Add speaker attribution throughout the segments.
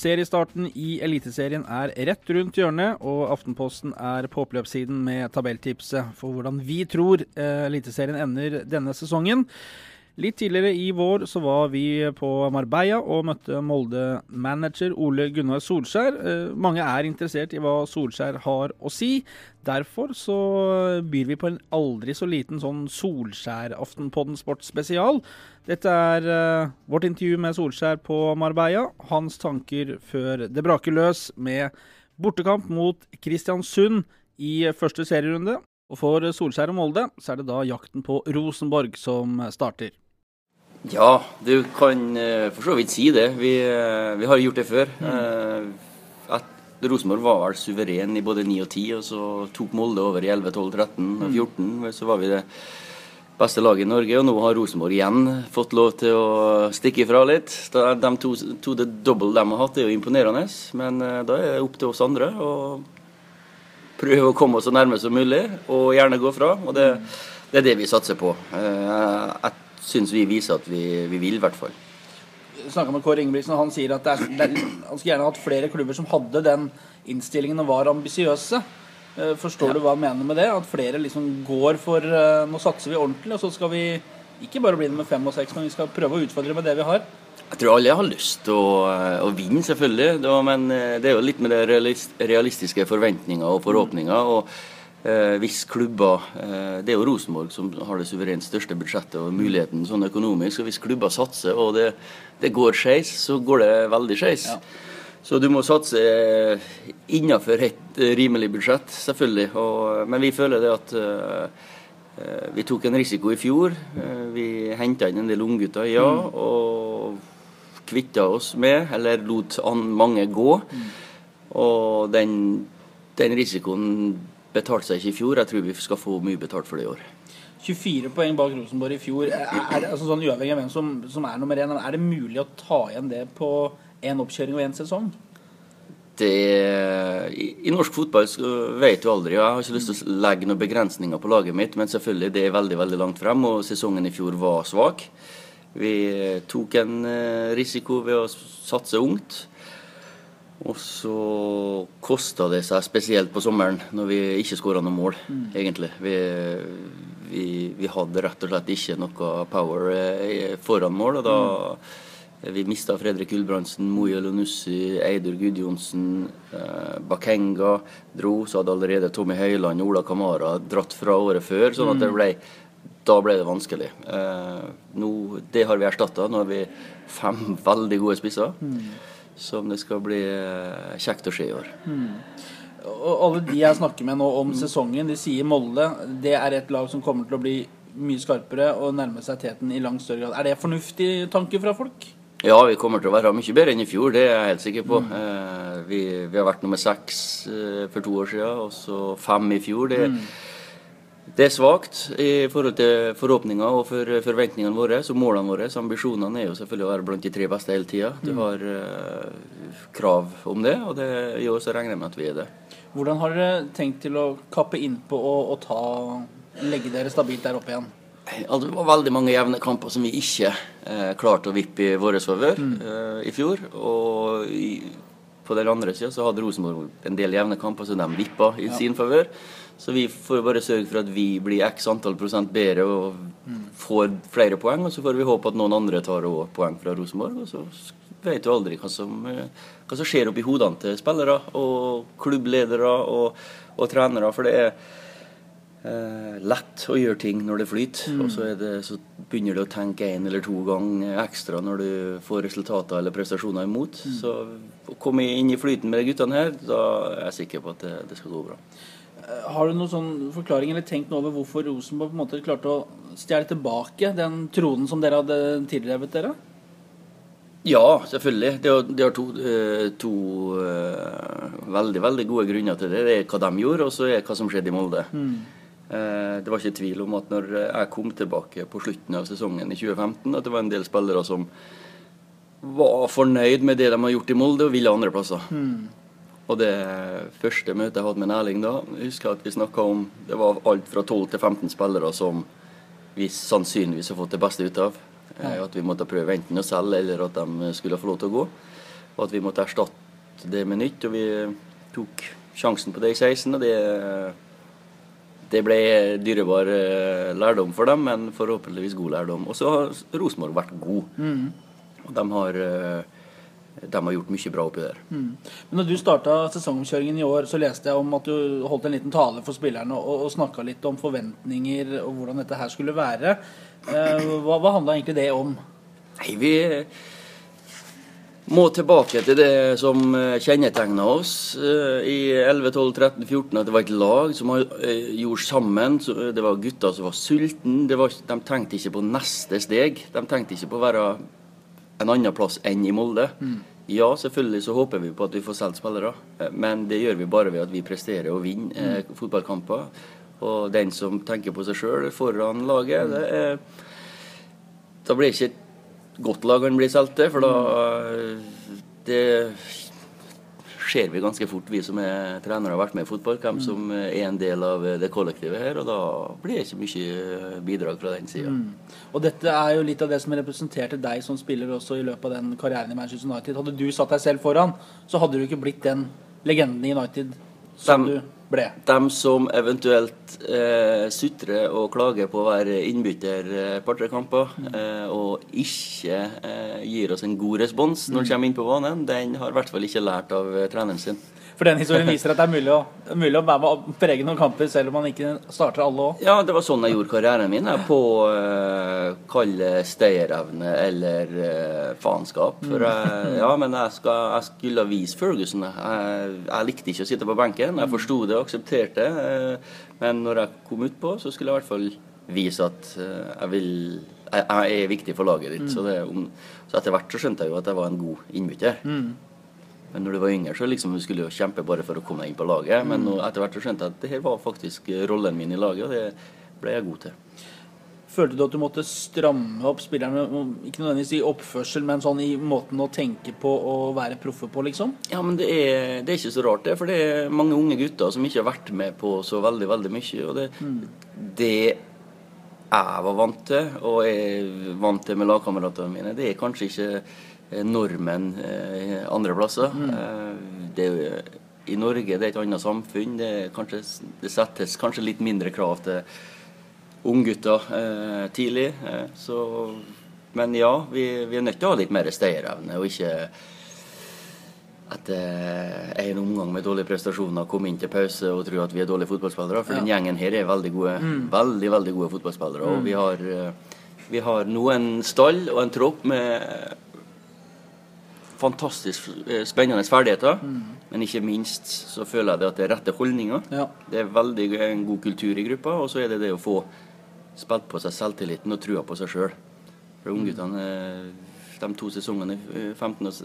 Speaker 1: Seriestarten i Eliteserien er rett rundt hjørnet, og Aftenposten er på oppløpssiden med tabelltipset for hvordan vi tror eh, Eliteserien ender denne sesongen. Litt tidligere i vår så var vi på Marbella og møtte Molde-manager Ole Gunnar Solskjær. Eh, mange er interessert i hva Solskjær har å si. Derfor så byr vi på en aldri så liten sånn Solskjær-Aftenpodden sportsspesial. Dette er eh, vårt intervju med Solskjær på Marbella. Hans tanker før det braker løs med bortekamp mot Kristiansund i første serierunde. Og for Solskjær og Molde så er det da jakten på Rosenborg som starter.
Speaker 2: Ja, du kan eh, for så vidt si det. Vi, eh, vi har gjort det før. Mm. at Rosenborg var vel suveren i både 9 og 10, og så tok Molde over i 11, 12, 13 og 14. Så var vi det beste laget i Norge, og nå har Rosenborg igjen fått lov til å stikke ifra litt. De to, to det double de har hatt, er jo imponerende, men eh, da er det opp til oss andre å prøve å komme oss så nærme som mulig, og gjerne gå fra. Og det, det er det vi satser på. Eh, Jeg syns vi viser at vi, vi vil, i hvert fall.
Speaker 1: snakka med Kåre Ingebrigtsen, og han sier at det er, er, han skulle gjerne hatt flere klubber som hadde den innstillingen og var ambisiøse. Forstår Forstår du hva han mener med det? At flere liksom går for eh, Nå satser vi ordentlig, og så skal vi ikke bare bli nummer fem og seks, men vi skal prøve å utfordre med det vi har.
Speaker 2: Jeg tror alle har lyst til å, å vinne, selvfølgelig. Da, men eh, det er jo litt med det realistiske forventninger og forhåpninger. og eh, hvis klubber eh, Det er jo Rosenborg som har det suverent største budsjettet og muligheten sånn økonomisk. og Hvis klubber satser og det, det går skeis, så går det veldig skeis. Så du må satse innenfor et eh, rimelig budsjett, selvfølgelig. Og, men vi føler det at eh, eh, vi tok en risiko i fjor. Eh, Vi henta inn en del unggutter, ja. Og kvitta oss med, eller lot an mange gå. Og den, den risikoen betalte seg ikke i fjor. Jeg tror vi skal få mye betalt for det i år.
Speaker 1: 24 poeng bak Rosenborg i fjor. Er, er altså sånn Uavhengig av hvem som, som er nummer én, er det mulig å ta igjen det på én oppkjøring og én sesong?
Speaker 2: Det, i, I norsk fotball så vet du aldri. og Jeg har ikke lyst til å legge noen begrensninger på laget mitt, men selvfølgelig det er veldig veldig langt frem, og sesongen i fjor var svak. Vi tok en eh, risiko ved å satse ungt. Og så kosta det seg spesielt på sommeren, når vi ikke skåra noe mål, egentlig. Vi, vi, vi hadde rett og slett ikke noe power eh, foran mål, og da vi mista Fredrik Gulbrandsen, Moje Lonussi, Eidur Gudjonsen, eh, Bakenga dro. Så hadde allerede Tommy Høiland og Ola Kamara dratt fra året før. sånn at det ble, da ble det vanskelig. Eh, nå, det har vi erstatta. Nå har vi fem veldig gode spisser. Som det skal bli eh, kjekt å se i år.
Speaker 1: Og alle de jeg snakker med nå om sesongen, de sier Molde det er et lag som kommer til å bli mye skarpere og nærme seg teten i langt større grad. Er det fornuftig tanke fra folk?
Speaker 2: Ja, vi kommer til å være mye bedre enn i fjor, det er jeg helt sikker på. Eh, vi, vi har vært nummer seks eh, for to år siden, og så fem i fjor. Det, Det er svakt i forhold til forhåpninger og for forventningene våre. Så målene våre, så ambisjonene er jo selvfølgelig å være blant de tre beste hele tida. Du har uh, krav om det, og det, i år så regner jeg med at vi er det.
Speaker 1: Hvordan har dere tenkt til å kappe innpå og, og ta, legge dere stabilt der oppe igjen?
Speaker 2: Altså, det var veldig mange jevne kamper som vi ikke eh, klarte å vippe i vår favør mm. eh, i fjor. Og i, på den andre sida så hadde Rosenborg en del jevne kamper som de vippa i ja. sin favør. Så vi får bare sørge for at vi blir x antall prosent bedre og får flere poeng. Og så får vi håpe at noen andre tar poeng fra Rosenborg. Og så vet du aldri hva som, eh, hva som skjer oppi hodene til spillere og klubbledere og, og trenere. For det er eh, lett å gjøre ting når det flyter. Mm. Og så, det, så, begynner du å tenke én eller to ganger ekstra når du får resultater eller prestasjoner imot. Mm. Så å komme inn i flyten med de guttene her, da er jeg sikker på at det, det skal gå bra.
Speaker 1: Eh, har du noen sånn forklaring eller tenkt noe over hvorfor Rosenborg på en måte klarte å stjele tilbake den tronen som dere hadde tilrevet dere?
Speaker 2: Ja, selvfølgelig. Det har, de har to, eh, to uh, veldig veldig gode grunner til det. Det er hva de gjorde, og så er hva som skjedde i Molde. Mm. Eh, det var ikke tvil om at når jeg kom tilbake på slutten av sesongen i 2015, at det var en del spillere som var fornøyd med det de har gjort i Molde, og ville andre plasser. Mm. Og det første møtet jeg hadde med Erling da, jeg husker at vi snakka om Det var alt fra 12 til 15 spillere som vi sannsynligvis har fått det beste ut av. Ja. Eh, at vi måtte prøve enten å selge, eller at de skulle få lov til å gå. Og at vi måtte erstatte det med nytt. Og vi tok sjansen på det i 16, og det det ble dyrebar eh, lærdom for dem, men forhåpentligvis god lærdom. Og så har Rosenborg vært god. Mm. Og de har, eh, de har, gjort mye bra oppi der. Mm.
Speaker 1: Men når du starta sesongomkjøringen i år, så leste jeg om at du holdt en liten tale for spillerne og, og snakka litt om forventninger og hvordan dette her skulle være. Eh, hva, hva handla egentlig det om?
Speaker 2: Nei, vi må tilbake til det som eh, kjennetegna oss eh, i 11, 12, 13, 14. At det var et lag som eh, gjorde sammen. Det var gutter som var sultne. De tenkte ikke på neste steg. De tenkte ikke på å være en annen plass enn i Molde. Mm. Ja, selvfølgelig så håper vi på at vi får solgt spillere, men det gjør vi bare ved at vi presterer og vinner mm. fotballkamper. Og den som tenker på seg sjøl foran laget, det er, da blir det ikke godt lag han blir solgt til, for da Det ser vi ganske fort, vi som er trenere og har vært med i fotball, hvem mm. som er en del av det kollektivet her. Og da blir det ikke mye bidrag fra den sida. Mm.
Speaker 1: Og dette er jo litt av det som representerte deg som spiller også i løpet av den karrieren i Manchester United. Hadde du satt deg selv foran, så hadde du ikke blitt den legenden i United som Dem. du ble.
Speaker 2: De som eventuelt eh, sutrer og klager på å være innbytter eh, par-tre kamper, mm. eh, og ikke eh, gir oss en god respons når de mm. kommer inn på banen, den har i hvert fall ikke lært av eh, treneren sin.
Speaker 1: For den historien viser at det er mulig å, mulig å være med og prege noen kamper selv om man ikke starter alle òg.
Speaker 2: Ja, det var sånn jeg gjorde karrieren min. på uh, kalle stayerevne eller uh, faenskap. For jeg, ja, men jeg, skal, jeg skulle vise Ferguson. Jeg, jeg, likte ikke å sitte på benken. Jeg forsto det og aksepterte det. Uh, men når jeg kom utpå, så skulle jeg i hvert fall vise at jeg vil jeg, jeg er viktig for laget ditt. Mm. Så, det, om, så, etter hvert så skjønte jeg jo at jeg var en god innbytter. Mm. Men når du var yngre, så liksom du skulle du kjempe bare for å komme deg inn på laget. Men nå, etter hvert så skjønte jeg at det her var faktisk rollen min i laget, og det ble jeg god til.
Speaker 1: Følte du at du måtte stramme opp spillerne, ikke nødvendigvis i oppførsel, men sånn i måten å tenke på og være proffe på, liksom?
Speaker 2: Ja, men det er, det er, ikke så rart, det. For det er mange unge gutter som ikke har vært med på så veldig, veldig mye. Og det, mm. det jeg var vant til, og er vant til med lagkameratene mine, det er kanskje ikke Eh, normen eh, andre plasser. Mm. Eh, det, I Norge det er et annet samfunn. Det, kanskje, det settes kanskje litt mindre krav til unggutter eh, tidlig. Så, men ja, vi, vi, er nødt til å ha litt mer stayerevne, og ikke etter en omgang med dårlige prestasjoner komme inn til pause og tro at vi er dårlige fotballspillere. For ja. den gjengen her er veldig gode, mm. veldig, veldig gode fotballspillere. Mm. Og vi har, vi har nå en stall og en tropp med fantastisk eh, spennende ferdigheter. Mm. Men ikke minst så føler jeg det at det er rette holdninger. Ja. Det er veldig en god kultur i gruppa. Og så er det det å få spilt på seg selvtilliten og trua på seg sjøl. For ungguttene eh, de to sesongene 15 og,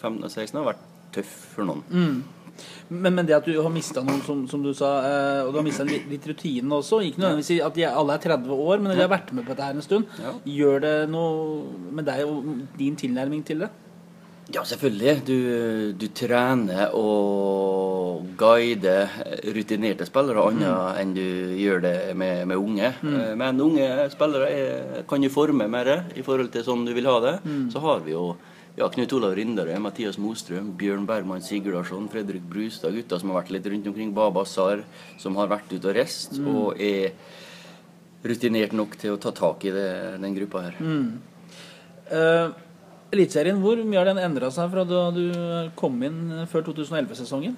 Speaker 2: 15 og 16 har vært tøff for noen. Mm.
Speaker 1: Men, men det at du har mista noen, som, som du sa, eh, og du har mista litt, litt rutine også Ikke nødvendigvis at de alle er 30 år, men de har vært med på dette her en stund.
Speaker 2: Ja.
Speaker 1: Gjør det noe med deg og din tilnærming til det?
Speaker 2: Ja, selvfølgelig. Du, du trener og guider rutinerte spillere annet enn du gjør det med, med unge. Mm. Men unge spillere er, kan jo forme mer i forhold til sånn du vil ha det. Så har vi jo ja, Knut Olav Rinderød, Mathias Mostrøm, Bjørn Bergman Sigurdarsson, Fredrik Brustad, gutter som har vært litt rundt omkring. Baba Sar, som har vært ute og reist, og er rutinert nok til å ta tak i det, den gruppa her.
Speaker 1: Uh, Eliteserien, hvor mye har den endra seg fra da du kom inn før 2011-sesongen?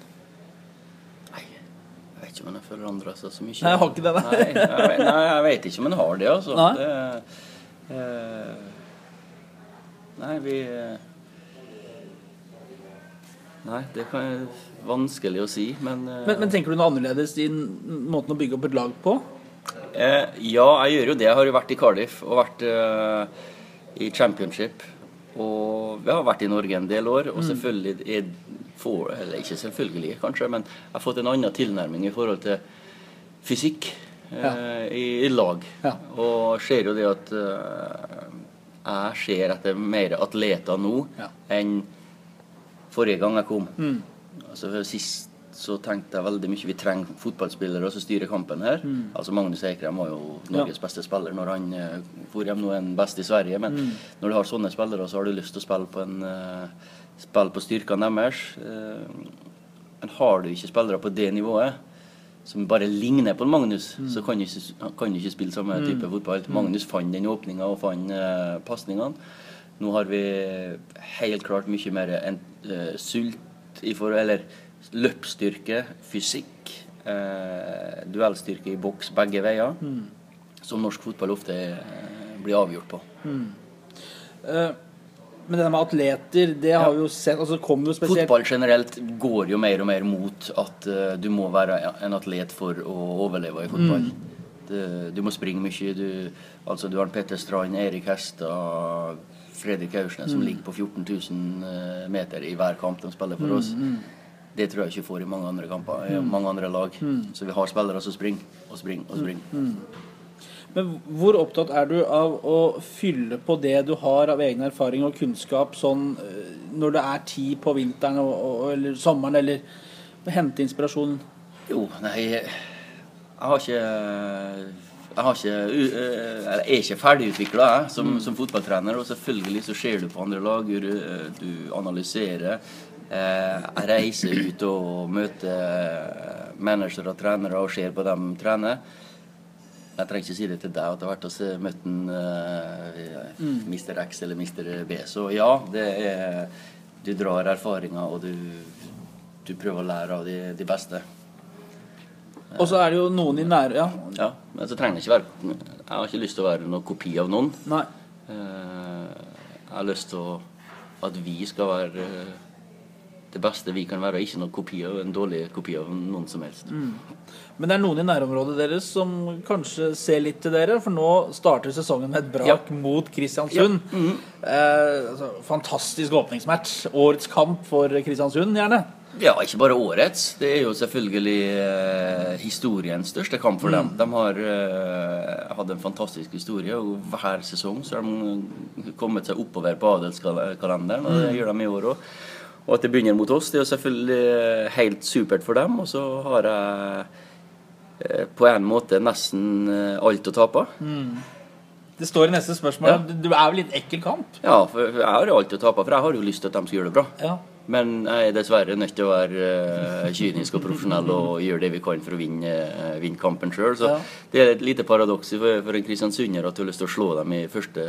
Speaker 2: Nei, Jeg vet ikke om den har forandra seg så mye.
Speaker 1: Nei, jeg har ikke det, nei.
Speaker 2: Nei, jeg, nei, jeg vet ikke om den har det, altså.
Speaker 1: Nei.
Speaker 2: Det, eh, nei, vi eh, Nei, det kan jeg vanskelig å si, men, eh,
Speaker 1: Men, men tenker du noe annerledes i måten å bygge opp et lag på?
Speaker 2: eh, Ja, jeg gjør jo det. Jeg har jo vært i Cardiff og vært eh, i championship. Og vi har vært i Norge en del år, og selvfølgelig er får, Eller ikke selvfølgelig, kanskje, men jeg har fått en annen tilnærming i forhold til fysikk eh, i, i lag.
Speaker 1: Ja.
Speaker 2: Og ser jo det at eh, jeg ser etter mer atleter nå
Speaker 1: Ja.
Speaker 2: enn forrige gang jeg kom. Altså for Sist så tenkte jeg veldig mye vi trenger fotballspillere som styrer kampen her. Altså Magnus Eikrem var jo Norges beste spiller når han uh, for hjem. Nå er han best i Sverige. Men når du har sånne spillere, så har du lyst til å spille på en uh, Spille på styrkene deres. Uh, men har du ikke spillere på det nivået, som bare ligner på Magnus, så kan du ikke, kan du ikke spille samme type fotball. Magnus fant den åpninga og fant uh, pasningene. Nå har vi helt klart mye mer en, sult i forhold Eller løpsstyrke, fysikk, eh, duellstyrke i boks begge veier. Som norsk fotball ofte eh, blir avgjort på.
Speaker 1: Eh, men det der med atleter, det har vi jo sett altså jo spesielt
Speaker 2: Fotball generelt går jo mer og mer mot at eh, du må være en atlet for å overleve i fotball. Det, du må springe mye. Du, altså du har Petter Strand, Erik Hestad, Fredrik Aursnes som ligger på 14 000 eh, meter i hver kamp de spiller for oss. Det tror jeg ikke får i mange andre kamper, i mange andre lag. Så vi har spillere som springer og springer og springer.
Speaker 1: Men hvor opptatt er du av å fylle på det du har av egen erfaring og kunnskap sånn eh, når det er tid på vinteren og, og, eller sommeren, eller hente inspirasjon?
Speaker 2: Jo, nei Jeg har ikke Jeg har ikke eh, er ikke ferdigutvikla som, som fotballtrener. Og selvfølgelig så ser du på andre lag, du, du analyserer. Eh, jeg reiser ut og møter managere og trenere og ser på dem trene. Jeg trenger ikke si det til deg at jeg har vært og møtt en uh, Mr. X eller Mr. B. Så ja, det er Du drar erfaringer, og du, du prøver å lære av de, de beste.
Speaker 1: Og så er det jo noen i nære Ja,
Speaker 2: Ja, men så trenger det ikke være Jeg har ikke lyst til å være noen kopi av noen.
Speaker 1: nei.
Speaker 2: Eh, Jeg har lyst til å, at vi skal være eh, det beste vi kan være, ikke noen kopi av, en dårlig kopi av noen som helst.
Speaker 1: Men det er noen i nærområdet deres som kanskje ser litt til dere, for nå starter sesongen med et brak
Speaker 2: Ja. Mm.
Speaker 1: mot Kristiansund. eh, altså, fantastisk åpningsmatch. Årets kamp for Kristiansund, gjerne.
Speaker 2: Ja, ikke bare årets. Det er jo selvfølgelig eh, historiens største kamp for dem. De har eh, hatt en fantastisk historie, og hver sesong så har de kommet seg oppover på adelskalenderen, og det gjør de i år òg. Og at det begynner mot oss, det er jo selvfølgelig helt supert for dem. Og så har jeg eh, på en måte nesten eh, alt å tape.
Speaker 1: Det står i neste spørsmål.
Speaker 2: Ja.
Speaker 1: du er vel litt ekkel kamp?
Speaker 2: Ja, for jeg har jo alt å tape, for jeg har jo lyst til at de skal gjøre det bra.
Speaker 1: Ja.
Speaker 2: Men jeg er dessverre nødt til å være eh, kynisk og profesjonell og gjøre det vi kan for å vinne, vinne kampen sjøl. Så
Speaker 1: Ja.
Speaker 2: det er et lite paradoks for, for en kristiansunder at du har lyst til å slå dem i første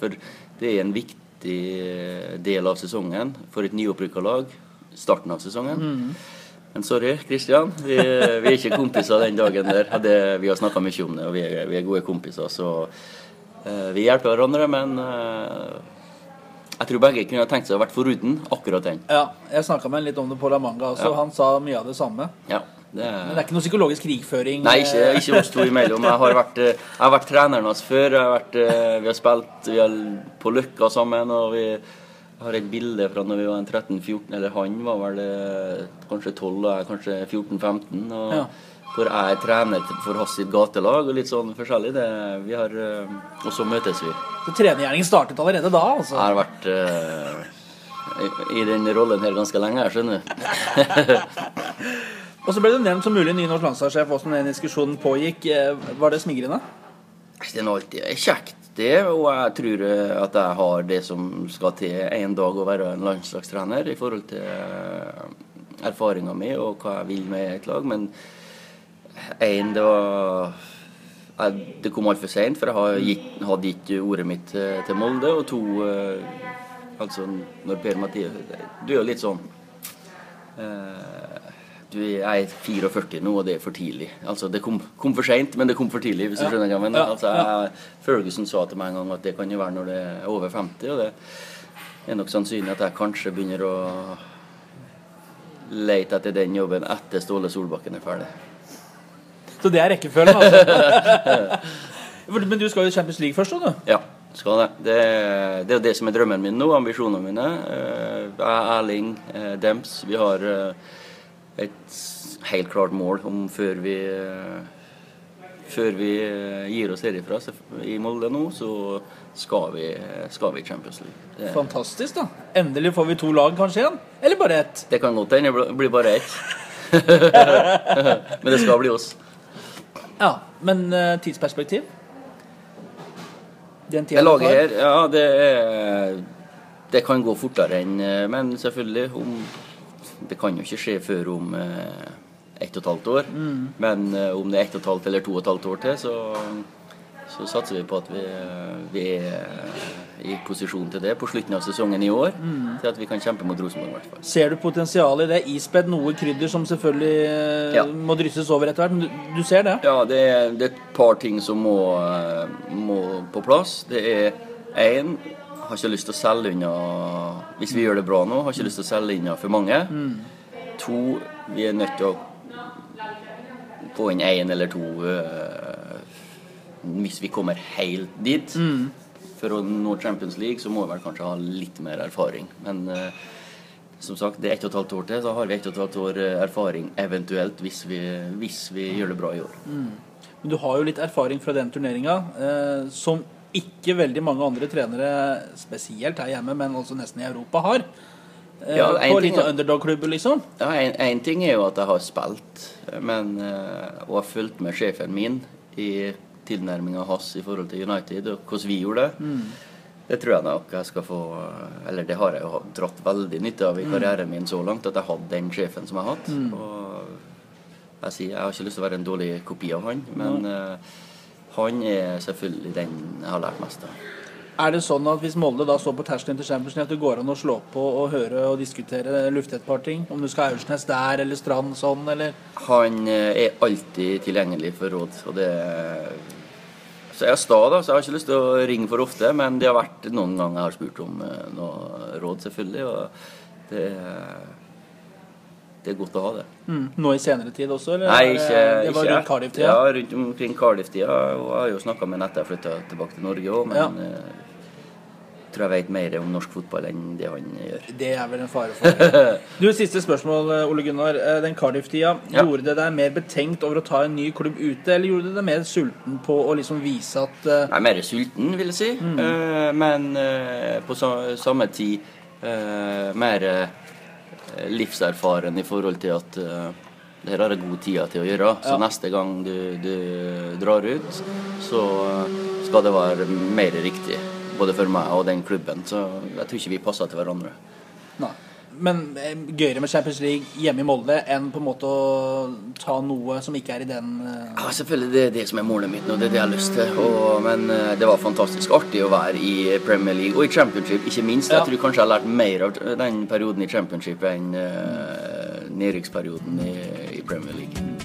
Speaker 2: For det er en viktig eh, del av sesongen for et nyopprykka lag. Starten av sesongen.
Speaker 1: Mm.
Speaker 2: Men sorry, Kristian. Vi, vi er ikke kompiser den dagen der. Det, vi har snakka mye om det, og vi er, vi er gode kompiser. Så uh, vi hjelper hverandre, men uh, jeg tror begge kunne tenkt seg å vært foruten akkurat den.
Speaker 1: ja. Jeg snakka med en litt om det på La Manga også.
Speaker 2: Ja.
Speaker 1: Han sa mye av det samme.
Speaker 2: Ja, det
Speaker 1: Men det er ikke noe psykologisk krigføring?
Speaker 2: Nei, ikke,
Speaker 1: eh,
Speaker 2: ikke oss to imellom. Jeg har vært, eh, jeg har vært treneren hans før. Har vært, eh, vi har spilt vi har på Løkka sammen. og vi har et bilde fra når vi var 13-14, eller han var vel kanskje 12 og jeg kanskje 14-15. og
Speaker 1: Ja.
Speaker 2: Hvor jeg er trener for hans sitt gatelag og litt sånn forskjellig. Det, vi har, og så møtes vi.
Speaker 1: Så trenergjerningen startet allerede da, altså.
Speaker 2: Jeg har vært uh, i, i den rollen her ganske lenge, jeg skjønner du.
Speaker 1: Og så ble du nevnt som mulig ny norsk landslagssjef også når den diskusjonen pågikk. Eh, Var det smigrende?
Speaker 2: Det er alltid kjekt, det. Og jeg tror eh, at jeg har det som skal til en dag å være en landslagstrener i forhold til eh, erfaringa mi og hva jeg vil med et lag. Men én, det var jeg, Det kom altfor seint, for jeg hadde gitt ordet mitt til, Molde. Og to Altså, når Per Mathias Du er jo litt sånn du er 44 nå, og det er for tidlig. Altså, Det kom, kom for seint, men det kom for tidlig. hvis du skjønner hva jeg mener. Altså, jeg, Ferguson sa til meg en gang at det kan jo være når det er over 50. Og det er nok sannsynlig at jeg kanskje begynner å lete etter den jobben etter Ståle Solbakken er ferdig.
Speaker 1: Så det er rekkefølgen, altså. Men du skal jo i Champions League først, da, du.
Speaker 2: Ja, skal det. Det, det er det som er drømmen min nå, ambisjonene mine. Eh, Jeg, Erling, eh, Dems, vi har eh, et helt klart mål om før vi før vi eh, gir oss herifra i Molde nå, så skal vi, skal vi Champions League. Det,
Speaker 1: Fantastisk, da. Endelig får vi to lag kanskje igjen. Eller bare ett.
Speaker 2: det kan godt hende det blir bare ett. Men det skal bli oss.
Speaker 1: Ja, Men eh, tidsperspektiv? Den tida
Speaker 2: Det laget
Speaker 1: tar?
Speaker 2: her, ja, det er Det kan gå fortere enn eh, Men selvfølgelig, om Det kan jo ikke skje før om eh, ett og et halvt år.
Speaker 1: Mm.
Speaker 2: Men eh, om det er ett og et halvt eller to og et halvt år til, så, så satser vi på at vi, vi er i posisjon til det på slutten av sesongen i år.
Speaker 1: Mm.
Speaker 2: Til at vi kan kjempe mot Rosenborg, i hvert fall.
Speaker 1: Ser du potensial i det? Ispedd noe krydder som selvfølgelig eh,
Speaker 2: Ja.
Speaker 1: må drysses over etter hvert. Men du, du ser det?
Speaker 2: Ja, det er, det er et par ting som må, eh, må på plass. Det er én har ikke lyst til å selge unna Hvis vi gjør det bra nå, har ikke lyst til å selge unna for mange. To, vi er nødt til å få inn én eller to uh, hvis vi kommer helt dit. For å nå Champions League så må vi vel kanskje ha litt mer erfaring. Men uh, som sagt, det er ett og et halvt år til, så har vi ett og et halvt år eh, erfaring eventuelt hvis vi, hvis vi gjør det bra i år.
Speaker 1: Men du har jo litt erfaring fra den turneringa, eh, som ikke veldig mange andre trenere, spesielt her hjemme, men også nesten i Europa, har. Eh,
Speaker 2: Ja, en
Speaker 1: på litt
Speaker 2: av
Speaker 1: underdog-klubber, liksom.
Speaker 2: Ja, en, ting er jo at jeg har spilt, men, eh, og har fulgt med sjefen min i tilnærminga hans i forhold til United og hvordan vi gjorde det. Det tror jeg nok jeg skal få Eller det har jeg jo dratt veldig nytte av i karrieren min så langt, at jeg hadde den sjefen som jeg har hatt. Og jeg sier jeg har ikke lyst til å være en dårlig kopi av han, men eh, han er selvfølgelig den jeg har lært mest av.
Speaker 1: Er det sånn at hvis Molde da står på terskelen til Champions League, at det går an å slå på og høre og diskutere, lufte par ting? Om du skal Aursnes der, eller Strand sånn, eller
Speaker 2: Han eh, er alltid tilgjengelig for råd, og det Så jeg er sta, da, så jeg har ikke lyst til å ringe for ofte, men det har vært noen ganger jeg har spurt om eh, noe råd, selvfølgelig, og det det er godt å ha det.
Speaker 1: mm, nå i senere tid også? Eller
Speaker 2: Nei, ikke,
Speaker 1: Det var
Speaker 2: ikke
Speaker 1: rundt Cardiff-tida?
Speaker 2: Ja, rundt omkring Cardiff-tida. Og jeg har jo snakka med Nette, jeg flytta tilbake til Norge òg, men
Speaker 1: Ja.
Speaker 2: Jeg tror jeg vet mer om norsk fotball enn det han gjør.
Speaker 1: Det er vel en fare for. Du, Siste spørsmål, Ole Gunnar. Eh, Den Cardiff-tida,
Speaker 2: Ja.
Speaker 1: gjorde det deg mer betenkt over å ta en ny klubb ute, eller gjorde det deg mer sulten på å liksom vise at
Speaker 2: uh... Er mer sulten, vil jeg si.
Speaker 1: Mm.
Speaker 2: Uh, men uh, på sa samme tid eh, mer eh, livserfaren i forhold til at uh, det her har jeg god tid til å gjøre. Så
Speaker 1: Ja.
Speaker 2: neste gang du, du drar ut, så eh, skal det være mer riktig. Både for meg og den klubben. Så jeg tror ikke vi passer til hverandre.
Speaker 1: Men eh, gøyere med Champions League hjemme i Molde enn på en måte å ta noe som ikke er i den eh,
Speaker 2: Ja, selvfølgelig. Det er det som er målet mitt nå. Det er det jeg har lyst til. Og, men eh, det var fantastisk artig å være i Premier League og i Championship, ikke minst.
Speaker 1: Ja.
Speaker 2: Jeg tror kanskje jeg har lært mer av den perioden i Championship enn uh, nedrykksperioden i, i Premier League.